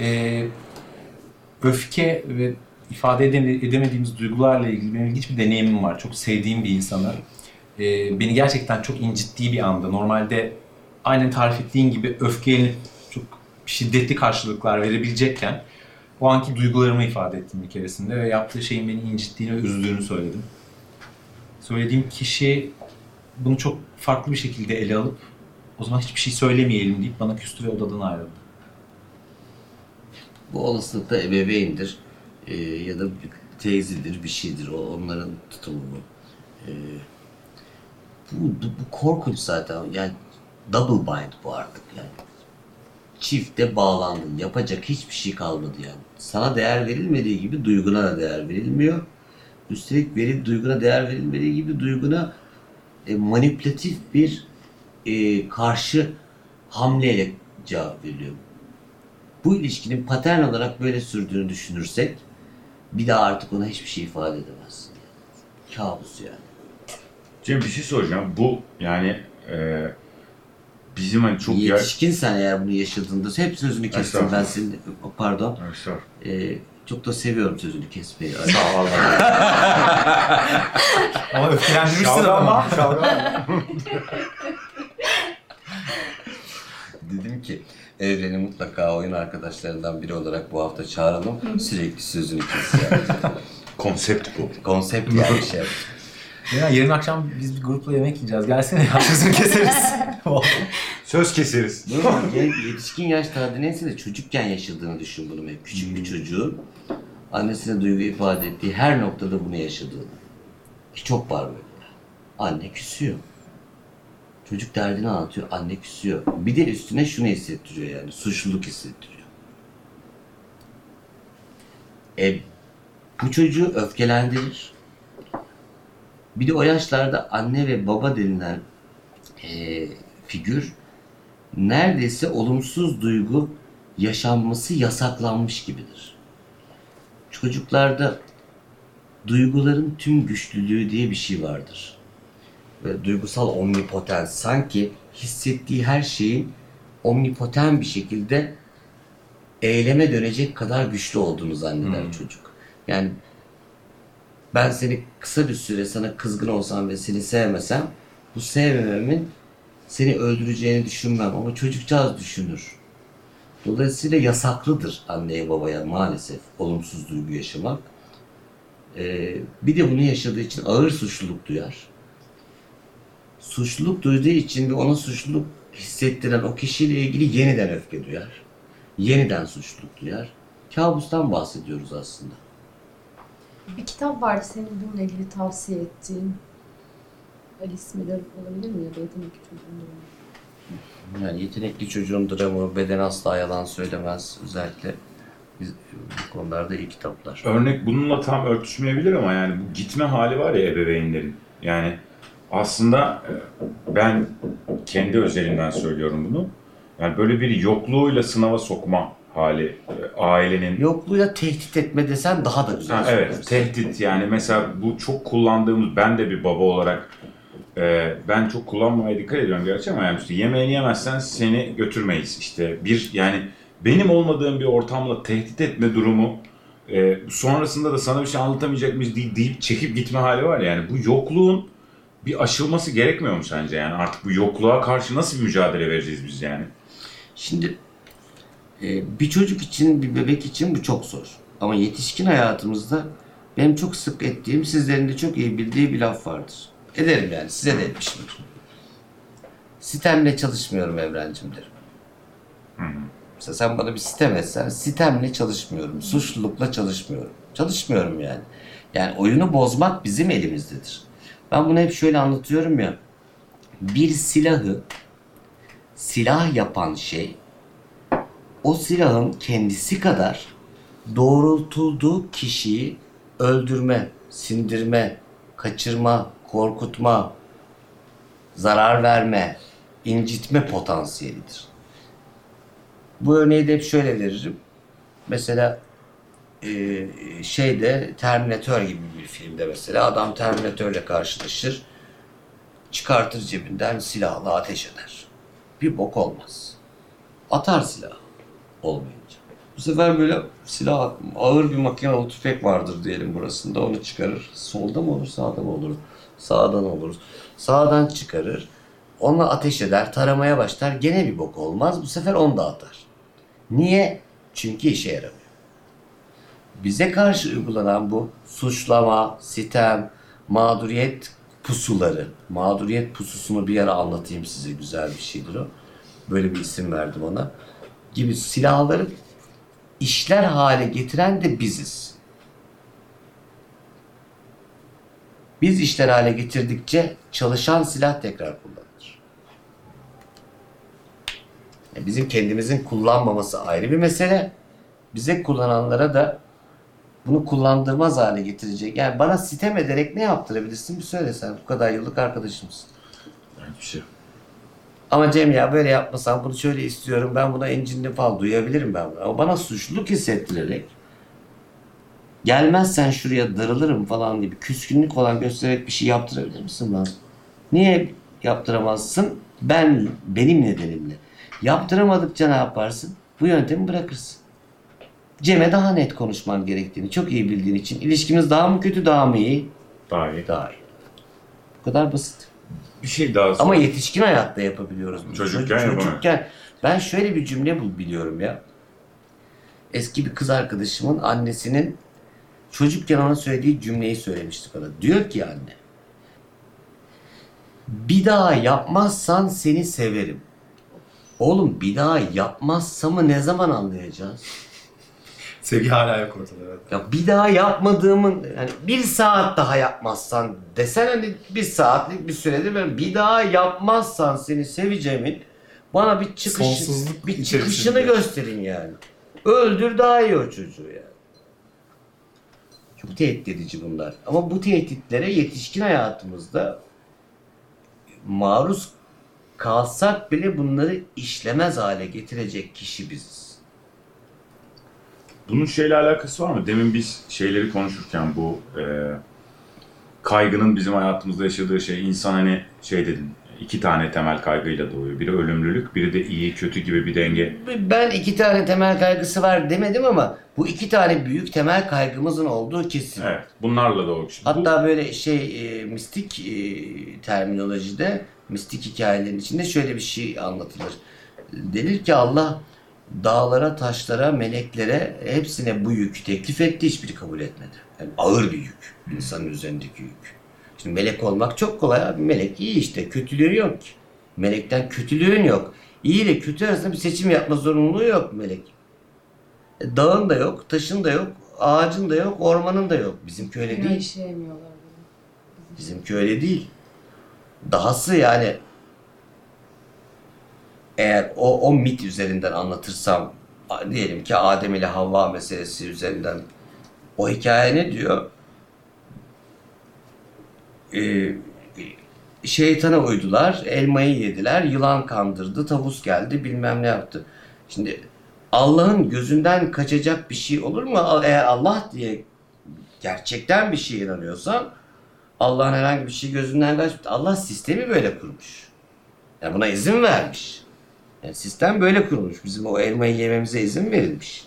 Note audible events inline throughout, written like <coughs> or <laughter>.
Ee, öfke ve ifade edemediğimiz duygularla ilgili benim ilginç bir deneyimim var. Çok sevdiğim bir insana. Ee, beni gerçekten çok incittiği bir anda. Normalde aynen tarif ettiğin gibi öfkeyle çok şiddetli karşılıklar verebilecekken o anki duygularımı ifade ettim bir keresinde ve yaptığı şeyin beni incittiğini ve üzdüğünü söyledim. Söylediğim kişi bunu çok farklı bir şekilde ele alıp o zaman hiçbir şey söylemeyelim deyip bana küstü ve odadan ayrıldı. Bu olasılıkla ebeveyndir e, ya da bir teyzedir, bir şeydir. O onların tutumu bu. E, bu, bu, bu korkunç zaten. Yani double bind bu artık yani. Çifte bağlandın. Yapacak hiçbir şey kalmadı yani. Sana değer verilmediği gibi duyguna da değer verilmiyor. Üstelik veri, duyguna değer verilmediği gibi duyguna e, manipülatif bir e, karşı hamleyle cevap veriliyor. Bu ilişkinin patern olarak böyle sürdüğünü düşünürsek bir daha artık ona hiçbir şey ifade edemezsin. Yani. Kabus yani. Cem bir şey soracağım. Bu yani e, bizim hani çok Yetişkin sen eğer bunu yaşadığında hep sözünü kestim ben senin pardon. E, çok da seviyorum sözünü kesmeyi. Sağ ol. <laughs> Ama öfkelendirmişsin ama. <laughs> Dedim ki Evren'i mutlaka oyun arkadaşlarından biri olarak bu hafta çağıralım. Sürekli sözünü kesiyor. <laughs> Konsept bu. Konsept yani şey. <laughs> Ya yarın akşam biz bir grupla yemek yiyeceğiz. Gelsene ya sözünü keseriz. <laughs> Söz keseriz. Yani yetişkin yaşta neyse de çocukken yaşadığını düşün bunu. Hep. Küçük bir çocuğun annesine duygu ifade ettiği her noktada bunu yaşadığını. Ki çok var böyle. Anne küsüyor. Çocuk derdini anlatıyor, anne küsüyor. Bir de üstüne şunu hissettiriyor yani, suçluluk hissettiriyor. E, bu çocuğu öfkelendirir. Bir de o yaşlarda anne ve baba denilen e, figür neredeyse olumsuz duygu yaşanması yasaklanmış gibidir. Çocuklarda duyguların tüm güçlülüğü diye bir şey vardır. Ve duygusal omnipotens sanki hissettiği her şeyin omnipoten bir şekilde eyleme dönecek kadar güçlü olduğunu zanneder Hmm. çocuk. Yani ben seni kısa bir süre sana kızgın olsam ve seni sevmesem bu sevmememin seni öldüreceğini düşünmem ama çocukcağız düşünür. Dolayısıyla yasaklıdır anneye babaya maalesef olumsuz duygu yaşamak. Ee, bir de bunu yaşadığı için ağır suçluluk duyar. Suçluluk duyduğu için ve ona suçluluk hissettiren o kişiyle ilgili yeniden öfke duyar. Yeniden suçluluk duyar. Kabustan bahsediyoruz aslında. Bir kitap vardı senin bununla ilgili tavsiye ettiğin. Alice Miller olabilir mi ya da yetenekli çocuğun durumu? Yani yetenekli çocuğun dramı, beden asla yalan söylemez. Özellikle biz, bu konularda iyi kitaplar. Örnek bununla tam örtüşmeyebilir ama yani bu gitme hali var ya ebeveynlerin. Yani aslında e, ben kendi özelimden söylüyorum bunu. Yani böyle bir yokluğuyla sınava sokma hali e, ailenin Yokluğuyla tehdit etme desen daha da güzel. Ha, evet, tehdit yani mesela bu çok kullandığımız, ben de bir baba olarak e, ben çok kullanmaya dikkat ediyorum gerçi ama yani işte yemeğini yemezsen seni götürmeyiz işte bir yani benim olmadığım bir ortamla tehdit etme durumu e, sonrasında da sana bir şey anlatamayacak mıyız deyip, çekip gitme hali var ya, yani bu yokluğun bir aşılması gerekmiyor mu sence yani artık bu yokluğa karşı nasıl bir mücadele vereceğiz biz yani? Şimdi e, bir çocuk için, bir bebek için bu çok zor. Ama yetişkin hayatımızda benim çok sık ettiğim, sizlerin de çok iyi bildiği bir laf vardır. Ederim yani, size de etmişimdir. Sitemle çalışmıyorum Evrencim derim. Mesela sen bana bir sitem etsen, sitemle çalışmıyorum, suçlulukla çalışmıyorum. Çalışmıyorum yani. Yani oyunu bozmak bizim elimizdedir. Ben bunu hep şöyle anlatıyorum ya. Bir silahı silah yapan şey o silahın kendisi kadar doğrultulduğu kişiyi öldürme, sindirme, kaçırma, korkutma, zarar verme, incitme potansiyelidir. Bu örneği de hep şöyle veririm. Mesela e, şeyde Terminator gibi bir filmde mesela adam Terminatörle karşılaşır. Çıkartır cebinden silahla ateş eder. Bir bok olmaz. Atar silahı olmayınca. Bu sefer böyle silah ağır bir makinalı tüfek vardır diyelim burasında. Onu çıkarır. Solda mı olur, sağda mı olur? Sağdan olur. Sağdan çıkarır. Onunla ateş eder, taramaya başlar. Gene bir bok olmaz. Bu sefer onu da atar. Niye? Çünkü işe yaramıyor. Bize karşı uygulanan bu suçlama, sitem, mağduriyet pusuları. Mağduriyet pususunu bir ara anlatayım size. Güzel bir şeydir o. Böyle bir isim verdim ona. Gibi silahları işler hale getiren de biziz. Biz işler hale getirdikçe çalışan silah tekrar kullanılır. Yani bizim kendimizin kullanmaması ayrı bir mesele. Bize kullananlara da bunu kullandırmaz hale getirecek. Yani bana sitem ederek ne yaptırabilirsin bir söyle sen. Bu kadar yıllık arkadaşımsın. Hiçbir şey. Ama Cem ya böyle yapmasam bunu şöyle istiyorum ben buna encinli falan duyabilirim ben bunu. Ama bana suçluluk hissettirerek gelmezsen şuraya darılırım falan gibi küskünlük olan göstererek bir şey yaptırabilir misin bana? Niye yaptıramazsın? Ben, benim nedenimle. Yaptıramadıkça ne yaparsın? Bu yöntemi bırakırsın. Cem'e daha net konuşman gerektiğini çok iyi bildiğin için ilişkimiz daha mı kötü daha mı iyi? Daha iyi. Daha iyi. Bu kadar basit. Bir şey daha sor. Ama yetişkin hayatta yapabiliyoruz. bunu. Çocukken Çocuk- yapamıyor. çocukken ben şöyle bir cümle bul biliyorum ya. Eski bir kız arkadaşımın annesinin çocukken ona söylediği cümleyi söylemişti bana. Diyor ki anne. Bir daha yapmazsan seni severim. Oğlum bir daha yapmazsamı ne zaman anlayacağız? Sevgi hala yok ortada. Evet. Ya bir daha yapmadığımın yani bir saat daha yapmazsan desen hani bir saatlik bir süredir ben bir daha yapmazsan seni seveceğimin bana bir çıkış Sonsuzluk bir içerisinde. çıkışını gösterin yani. Öldür daha iyi o çocuğu yani. Çok tehdit edici bunlar. Ama bu tehditlere yetişkin hayatımızda maruz kalsak bile bunları işlemez hale getirecek kişi biziz. Bunun şeyle alakası var mı? Demin biz şeyleri konuşurken bu e, kaygının bizim hayatımızda yaşadığı şey insan hani şey dedin iki tane temel kaygıyla doğuyor. Biri ölümlülük, biri de iyi kötü gibi bir denge. Ben iki tane temel kaygısı var demedim ama bu iki tane büyük temel kaygımızın olduğu kesin. Evet. Bunlarla doğuyor. Şimdi bu- Hatta böyle şey e, mistik e, terminolojide, mistik hikayelerin içinde şöyle bir şey anlatılır. Denir ki Allah dağlara, taşlara, meleklere hepsine bu yükü teklif etti, hiçbiri kabul etmedi. Yani ağır bir yük, insanın üzerindeki yük. Şimdi melek olmak çok kolay abi. Melek iyi işte, kötülüğü yok ki. Melekten kötülüğün yok. İyi ile kötü arasında bir seçim yapma zorunluluğu yok melek. E, Dağın da yok, taşın da yok, ağacın da yok, ormanın da yok. Bizimki öyle Günah değil. işleyemiyorlar bunu. Bizimki öyle değil. Dahası yani eğer o, o mit üzerinden anlatırsam diyelim ki Adem ile Havva meselesi üzerinden o hikaye ne diyor? Ee, şeytana uydular, elmayı yediler, yılan kandırdı, tavus geldi, bilmem ne yaptı. Şimdi Allah'ın gözünden kaçacak bir şey olur mu? Eğer Allah diye gerçekten bir şeye inanıyorsan Allah'ın herhangi bir şey gözünden kaçmıyor. Allah sistemi böyle kurmuş. Yani buna izin vermiş. Yani sistem böyle kurmuş. Bizim o elmayı yememize izin verilmiş.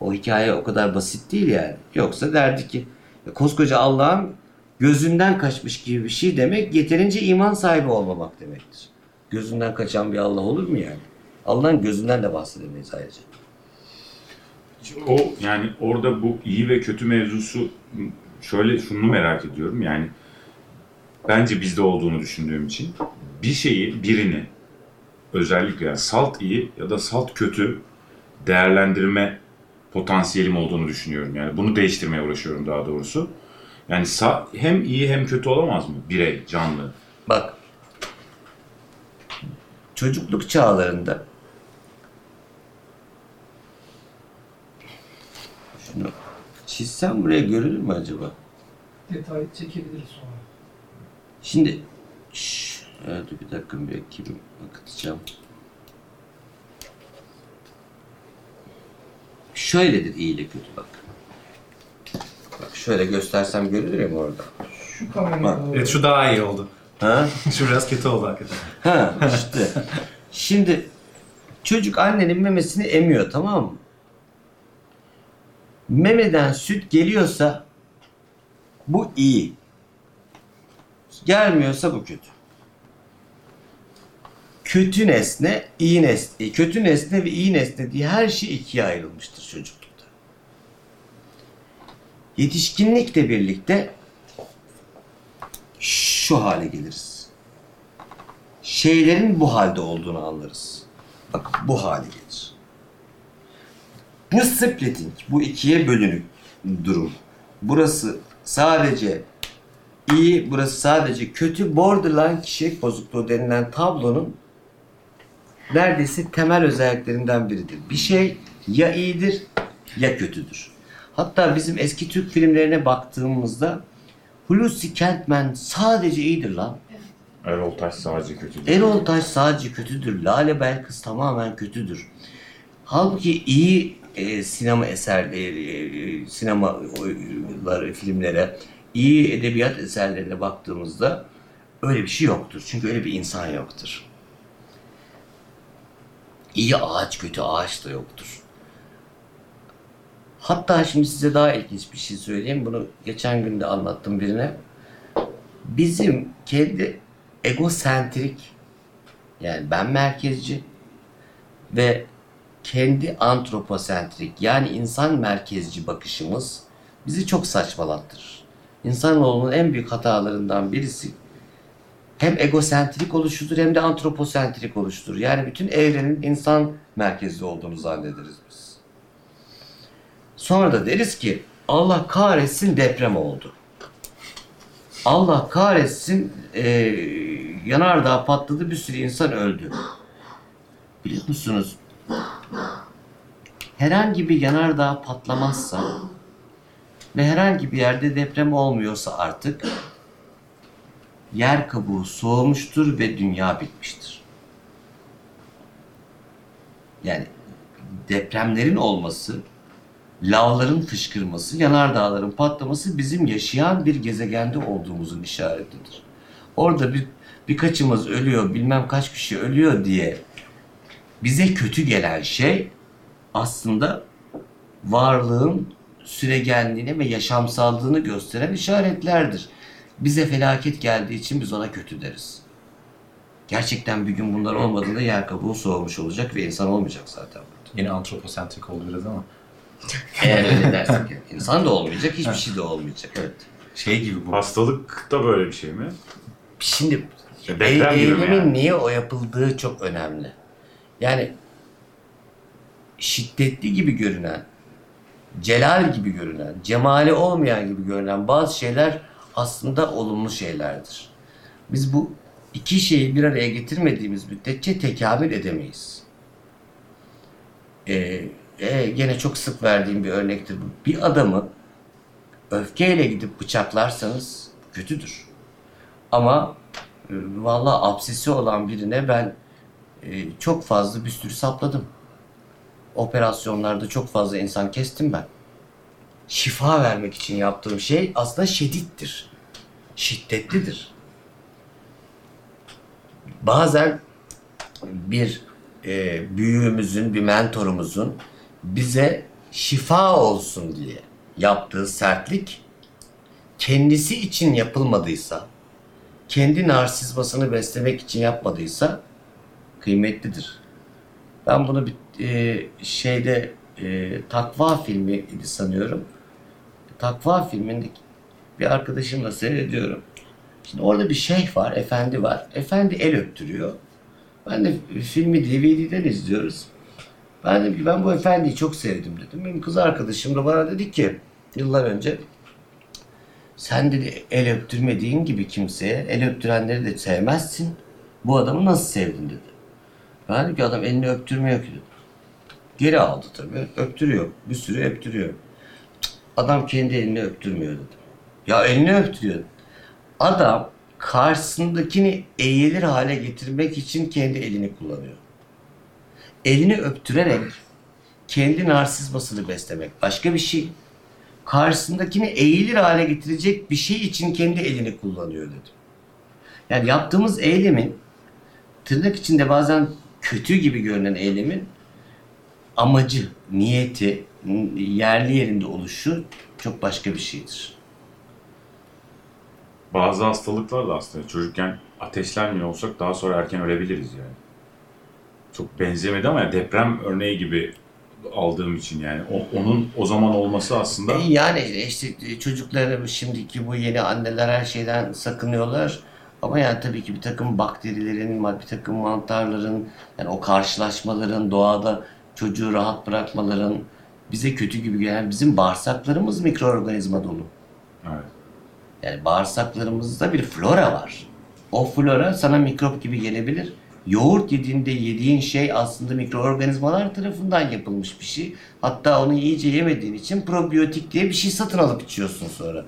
O hikaye o kadar basit değil yani. Yoksa derdi ki "Ya koskoca Allah'ın gözünden kaçmış gibi bir şey demek yeterince iman sahibi olmamak demektir. Gözünden kaçan bir Allah olur mu yani? Allah'ın gözünden de bahsedemeyiz ayrıca. O yani orada bu iyi ve kötü mevzusu şöyle şunu merak ediyorum yani bence bizde olduğunu düşündüğüm için bir şeyi birini özellikle yani salt iyi ya da salt kötü değerlendirme potansiyelim olduğunu düşünüyorum. Yani bunu değiştirmeye uğraşıyorum daha doğrusu. Yani sa- hem iyi hem kötü olamaz mı birey, canlı? Bak. Çocukluk çağlarında şunu çizsem buraya görülür mü acaba? detay çekebiliriz sonra. Şimdi evet, bir dakika bir bakayım akıtacağım. Şöyledir iyi ile kötü bak. Bak şöyle göstersem görülür mü orada? Şu kameraya Bak, doğru. Evet şu daha iyi oldu. Ha? <laughs> Şu biraz kötü oldu hakikaten. Ha işte. Şimdi çocuk annenin memesini emiyor tamam mı? Memeden süt geliyorsa bu iyi. Gelmiyorsa bu kötü. Kötü nesne, iyi nesne, kötü nesne ve iyi nesne diye her şey ikiye ayrılmıştır çocuklukta. Yetişkinlikle birlikte şu hale geliriz. Şeylerin bu halde olduğunu anlarız. Bak bu hale gelir. Bu splitting, bu ikiye bölünük durum. Burası sadece iyi, burası sadece kötü. Borderline kişilik bozukluğu denilen tablonun neredeyse temel özelliklerinden biridir. Bir şey ya iyidir ya kötüdür. Hatta bizim eski Türk filmlerine baktığımızda Hulusi Kentmen sadece iyidir lan. Erol Taş sadece kötü değil. Erol Taş sadece kötüdür. Lale Belkıs tamamen kötüdür. Halbuki iyi e, sinema eserleri, e, sinemaları, filmlere, iyi edebiyat eserlerine baktığımızda öyle bir şey yoktur. Çünkü öyle bir insan yoktur. İyi ağaç, kötü ağaç da yoktur. Hatta şimdi size daha ilginç bir şey söyleyeyim. Bunu geçen gün de anlattım birine. Bizim kendi egosentrik yani ben merkezci ve kendi antroposentrik yani insan merkezci bakışımız bizi çok saçmalattırır. İnsanoğlunun en büyük hatalarından birisi hem egosentrik oluşudur hem de antroposentrik oluştur. Yani bütün evrenin insan merkezli olduğunu zannederiz biz. Sonra da deriz ki Allah kahretsin deprem oldu. Allah kahretsin e, yanardağ patladı bir sürü insan öldü. Biliyor musunuz? Herhangi bir yanardağ patlamazsa ve herhangi bir yerde deprem olmuyorsa artık yer kabuğu soğumuştur ve dünya bitmiştir. Yani depremlerin olması, lavların fışkırması, yanardağların patlaması bizim yaşayan bir gezegende olduğumuzun işaretidir. Orada bir birkaçımız ölüyor, bilmem kaç kişi ölüyor diye bize kötü gelen şey aslında varlığın süregenliğini ve yaşamsallığını gösteren işaretlerdir. Bize felaket geldiği için biz ona kötü deriz. Gerçekten bir gün bunlar olmadığında yer kabuğu soğumuş olacak ve insan olmayacak zaten. Yine antroposentrik oldu biraz ama. <laughs> Eğer öyle dersek. yani. İnsan da olmayacak, hiçbir şey de olmayacak. Evet. Şey gibi bu. Hastalık da böyle bir şey mi? Şimdi Ya deprem gibi mi eylemin yani? niye o yapıldığı çok önemli. Yani şiddetli gibi görünen, celal gibi görünen, cemali olmayan gibi görünen bazı şeyler aslında olumlu şeylerdir. Biz bu iki şeyi bir araya getirmediğimiz müddetçe tekamül edemeyiz. Ee, e, gene çok sık verdiğim bir örnektir bu. Bir adamı öfkeyle gidip bıçaklarsanız kötüdür. Ama e, vallahi absesi olan birine ben e, çok fazla bir sürü sapladım. Operasyonlarda çok fazla insan kestim ben. Şifa vermek için yaptığım şey aslında şedittir. Şiddetlidir. Bazen bir e, büyüğümüzün, bir mentorumuzun bize şifa olsun diye yaptığı sertlik kendisi için yapılmadıysa, kendi narsizmasını beslemek için yapmadıysa kıymetlidir. Ben bunu bir e, şeyde e, Takva filmi sanıyorum. Takva filmindeki bir arkadaşımla seyrediyorum. Şimdi orada bir şeyh var, efendi var. Efendi el öptürüyor. Ben de filmi DVD'den izliyoruz. Ben dedim ki ben bu efendiyi çok sevdim dedim. Benim kız arkadaşım da bana dedi ki yıllar önce sen dedi el öptürmediğin gibi kimseye el öptürenleri de sevmezsin. Bu adamı nasıl sevdin dedi. Ben dedim ki adam elini öptürmüyor ki dedim. Geri aldı tabii. Öptürüyor. Bir sürü öptürüyor. Adam kendi elini öptürmüyor dedim. Ya elini öptürüyor. Adam karşısındakini eğilir hale getirmek için kendi elini kullanıyor. Elini öptürerek kendi narsizmasını beslemek başka bir şey. Karşısındakini eğilir hale getirecek bir şey için kendi elini kullanıyor dedim. Yani yaptığımız eylemin tırnak içinde bazen kötü gibi görünen eylemin amacı, niyeti yerli yerinde oluşu çok başka bir şeydir. Bazı hastalıklar da aslında çocukken ateşlenmiyor olsak daha sonra erken ölebiliriz yani. Çok benzemedi ama deprem örneği gibi aldığım için yani o, onun o zaman olması aslında E, Yani işte çocukları şimdiki bu yeni anneler her şeyden sakınıyorlar. Ama yani tabii ki bir takım bakterilerin, bir takım mantarların, yani o karşılaşmaların, doğada çocuğu rahat bırakmaların bize kötü gibi gelen bizim bağırsaklarımız mikroorganizma dolu. evet. Yani bağırsaklarımızda bir flora var. O flora sana mikrop gibi gelebilir. Yoğurt yediğinde yediğin şey aslında mikroorganizmalar tarafından yapılmış bir şey. Hatta onu iyice yemediğin için probiyotik diye bir şey satın alıp içiyorsun sonra.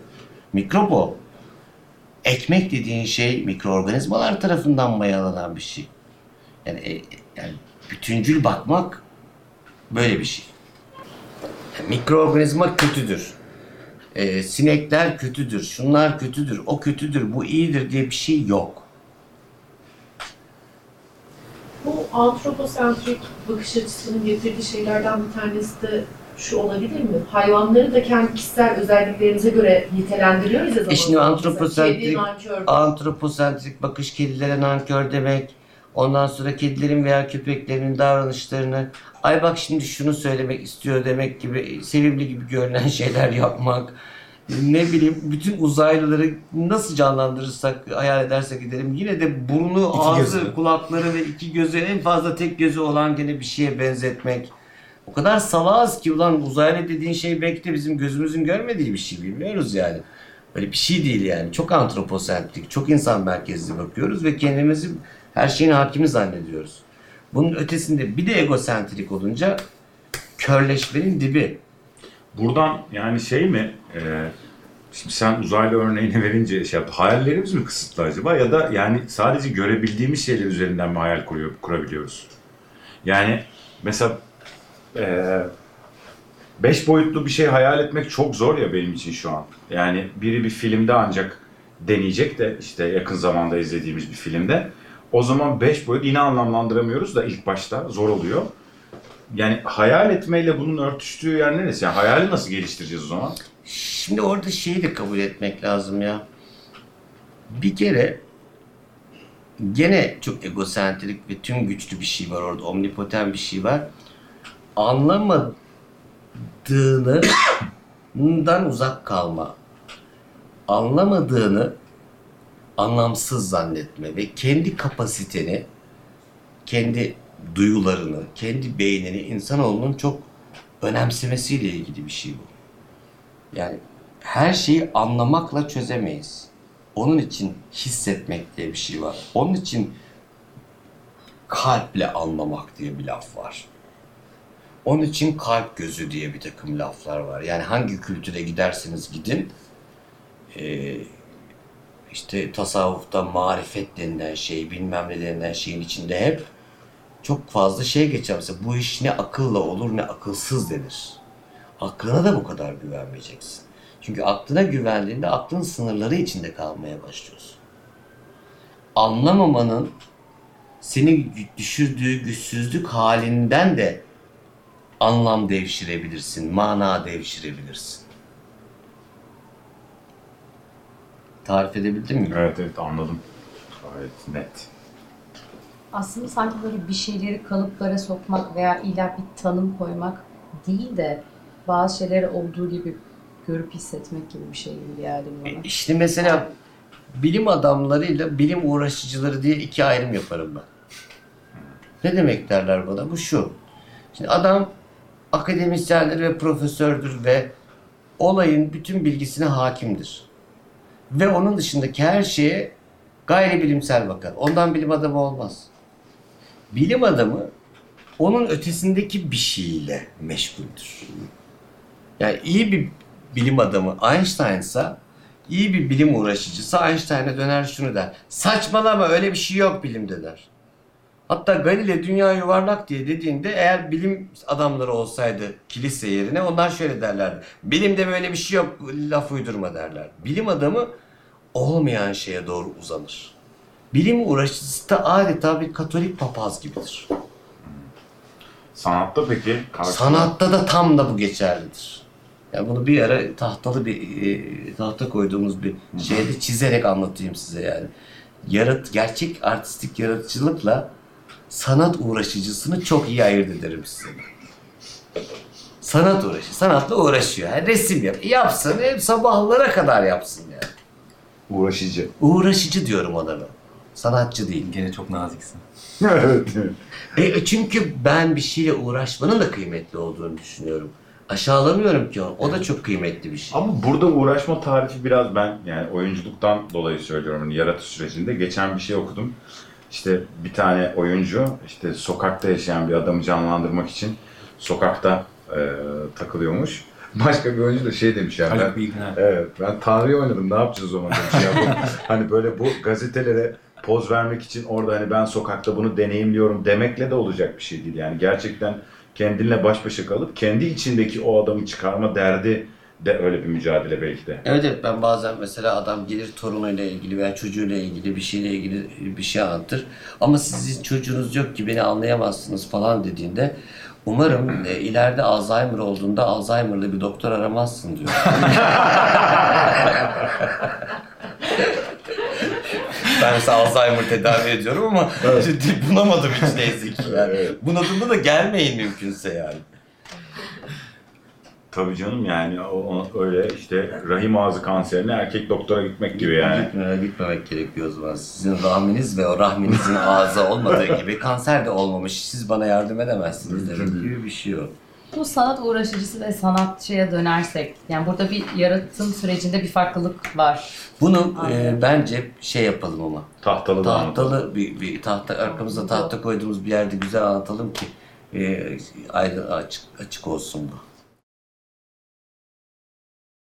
Mikrop o. Ekmek dediğin şey mikroorganizmalar tarafından mayalanan bir şey. Yani, e, yani bütüncül bakmak böyle bir şey. Mikroorganizma kötüdür. Ee, sinekler kötüdür, şunlar kötüdür, o kötüdür, bu iyidir diye bir şey yok. Bu antroposentrik bakış açısının getirdiği şeylerden bir tanesi de şu olabilir mi? Hayvanları da kendi kişisel özelliklerimize göre nitelendiriyoruz ya. E şimdi antroposentrik-. Antroposentrik bakış kedilere nankör demek, ondan sonra kedilerin veya köpeklerin davranışlarını ay bak şimdi şunu söylemek istiyor demek gibi sevimli gibi görünen <laughs> şeyler yapmak. Ne bileyim bütün uzaylıları nasıl canlandırırsak, hayal edersek gidelim yine de burnu, İki ağzı, gözü. kulakları ve iki gözü en fazla tek gözü olan gene bir şeye benzetmek. O kadar salağız ki ulan uzaylı dediğin şey belki de bizim gözümüzün görmediği bir şey bilmiyoruz yani. Öyle bir şey değil yani. Çok antroposentrik, çok insan merkezli bakıyoruz ve kendimizi her şeyin hakimi zannediyoruz. Bunun ötesinde bir de egosentrik olunca körleşmenin dibi. Buradan yani şey mi e, şimdi sen uzaylı örneğini verince şey yaptı. Hayallerimiz mi kısıtlı acaba ya da yani sadece görebildiğimiz şeyler üzerinden mi hayal kuruyor, kurabiliyoruz? Yani mesela e, beş boyutlu bir şey hayal etmek çok zor ya benim için şu an. Yani biri bir filmde ancak deneyecek de işte yakın zamanda izlediğimiz bir filmde. O zaman beş boyut yine anlamlandıramıyoruz da ilk başta zor oluyor. Yani hayal etmeyle bunun örtüştüğü yer neresi? Yani hayali nasıl geliştireceğiz o zaman? Şimdi orada şeyi de kabul etmek lazım ya. Bir kere gene çok egosentrik ve tüm güçlü bir şey var orada. Omnipoten bir şey var. Anlamadığından <coughs> uzak kalma. Anlamadığını anlamsız zannetme ve kendi kapasiteni, kendi duyularını, kendi beynini insanoğlunun çok önemsemesiyle ilgili bir şey bu. Yani her şeyi anlamakla çözemeyiz. Onun için hissetmek diye bir şey var. Onun için kalple anlamak diye bir laf var. Onun için kalp gözü diye bir takım laflar var. Yani hangi kültüre giderseniz gidin, işte tasavvufta marifet denilen şey, bilmem ne denilen şeyin içinde hep çok fazla şey geçer. Mesela bu iş ne akılla olur ne akılsız denir. Aklına da bu kadar güvenmeyeceksin. Çünkü aklına güvendiğinde aklın sınırları içinde kalmaya başlıyorsun. Anlamamanın seni düşürdüğü güçsüzlük halinden de anlam devşirebilirsin, mana devşirebilirsin. Tarif edebildim mi? Evet evet anladım. Gayet net. Aslında sanki böyle bir şeyleri kalıplara sokmak veya illa bir tanım koymak değil de bazı şeyleri olduğu gibi görüp hissetmek gibi bir şey gibi geldi bana. E, İşte mesela bilim adamlarıyla bilim uğraşıcıları diye iki ayrım yaparım ben. Ne demek derler bana? Bu şu. Şimdi adam akademisyendir ve profesördür ve olayın bütün bilgisine hakimdir. Ve onun dışındaki her şeye gayri bilimsel bakar. Ondan bilim adamı olmaz. Bilim adamı onun ötesindeki bir şeyle meşguldür. Yani iyi bir bilim adamı Einstein'sa iyi bir bilim uğraşıcısı Einstein'a döner şunu der. Saçmalama öyle bir şey yok bilimde der. Hatta Galile dünya yuvarlak diye dediğinde eğer bilim adamları olsaydı kilise yerine onlar şöyle derlerdi. Bilimde böyle bir şey yok laf uydurma derler. Bilim adamı olmayan şeye doğru uzanır. Bilim uğraşıcısı da adeta bir katolik papaz gibidir. Sanatta peki? karşı- Sanatta da tam da bu geçerlidir. Yani bunu bir ara tahtalı bir e, tahta koyduğumuz bir şeyde çizerek anlatayım size yani. Yarat gerçek artistik yaratıcılıkla sanat uğraşıcısını çok iyi ayırt ederim size. Sanat uğraşı, sanatla uğraşıyor. Yani resim yap, yapsın, hep sabahlara kadar yapsın yani. Uğraşıcı. Uğraşıcı diyorum ona ben. Sanatçı değil. Gene çok naziksin. <laughs> evet. E, çünkü ben bir şeyle uğraşmanın da kıymetli olduğunu düşünüyorum. Aşağılamıyorum ki onu. O da çok kıymetli bir şey. Ama burada uğraşma tarifi biraz ben yani oyunculuktan dolayı söylüyorum. Hani yaratı sürecinde geçen bir şey okudum. İşte bir tane oyuncu işte sokakta yaşayan bir adamı canlandırmak için sokakta e, takılıyormuş. <laughs> Başka bir oyuncu da şey demiş ya ben, evet ben Tanrı'yı oynadım ne yapacağız o zaman demiş ya. Bu, <laughs> hani böyle bu gazetelere poz vermek için orada hani ben sokakta bunu deneyimliyorum demekle de olacak bir şey değil. Yani gerçekten kendinle baş başa kalıp kendi içindeki o adamı çıkarma derdi de öyle bir mücadele belki de. Evet evet ben bazen mesela adam gelir torunuyla ilgili veya çocuğuyla ilgili bir şeyle ilgili bir şey anlatır. Ama sizin çocuğunuz yok ki beni anlayamazsınız falan dediğinde umarım e, ileride Alzheimer olduğunda Alzheimer'lı bir doktor aramazsın diyor. <laughs> ben mesela Alzheimer tedavi ediyorum ama <laughs> bunamadım hiç neyse ki yani. Evet. Bunadığımda da gelmeyin mümkünse yani. Tabii canım yani o, o- öyle işte rahim ağzı kanserine erkek doktora gitmek gibi yani. Gitmeye, gitmemek gerekiyor o zaman. Sizin rahminiz ve o rahminizin ağzı olmadığı gibi kanser de olmamış. Siz bana yardım edemezsiniz demek gibi bir şey o. Bu sanat uğraşıcısı ve sanatçıya dönersek, yani burada bir yaratım sürecinde bir farklılık var. Bunu Aynen. e, bence şey yapalım ama. Tahtalı. Tahtalı bir, bir tahta arkamıza tahta koyduğumuz bir yerde güzel anlatalım ki e, ayrı açık açık olsun bu.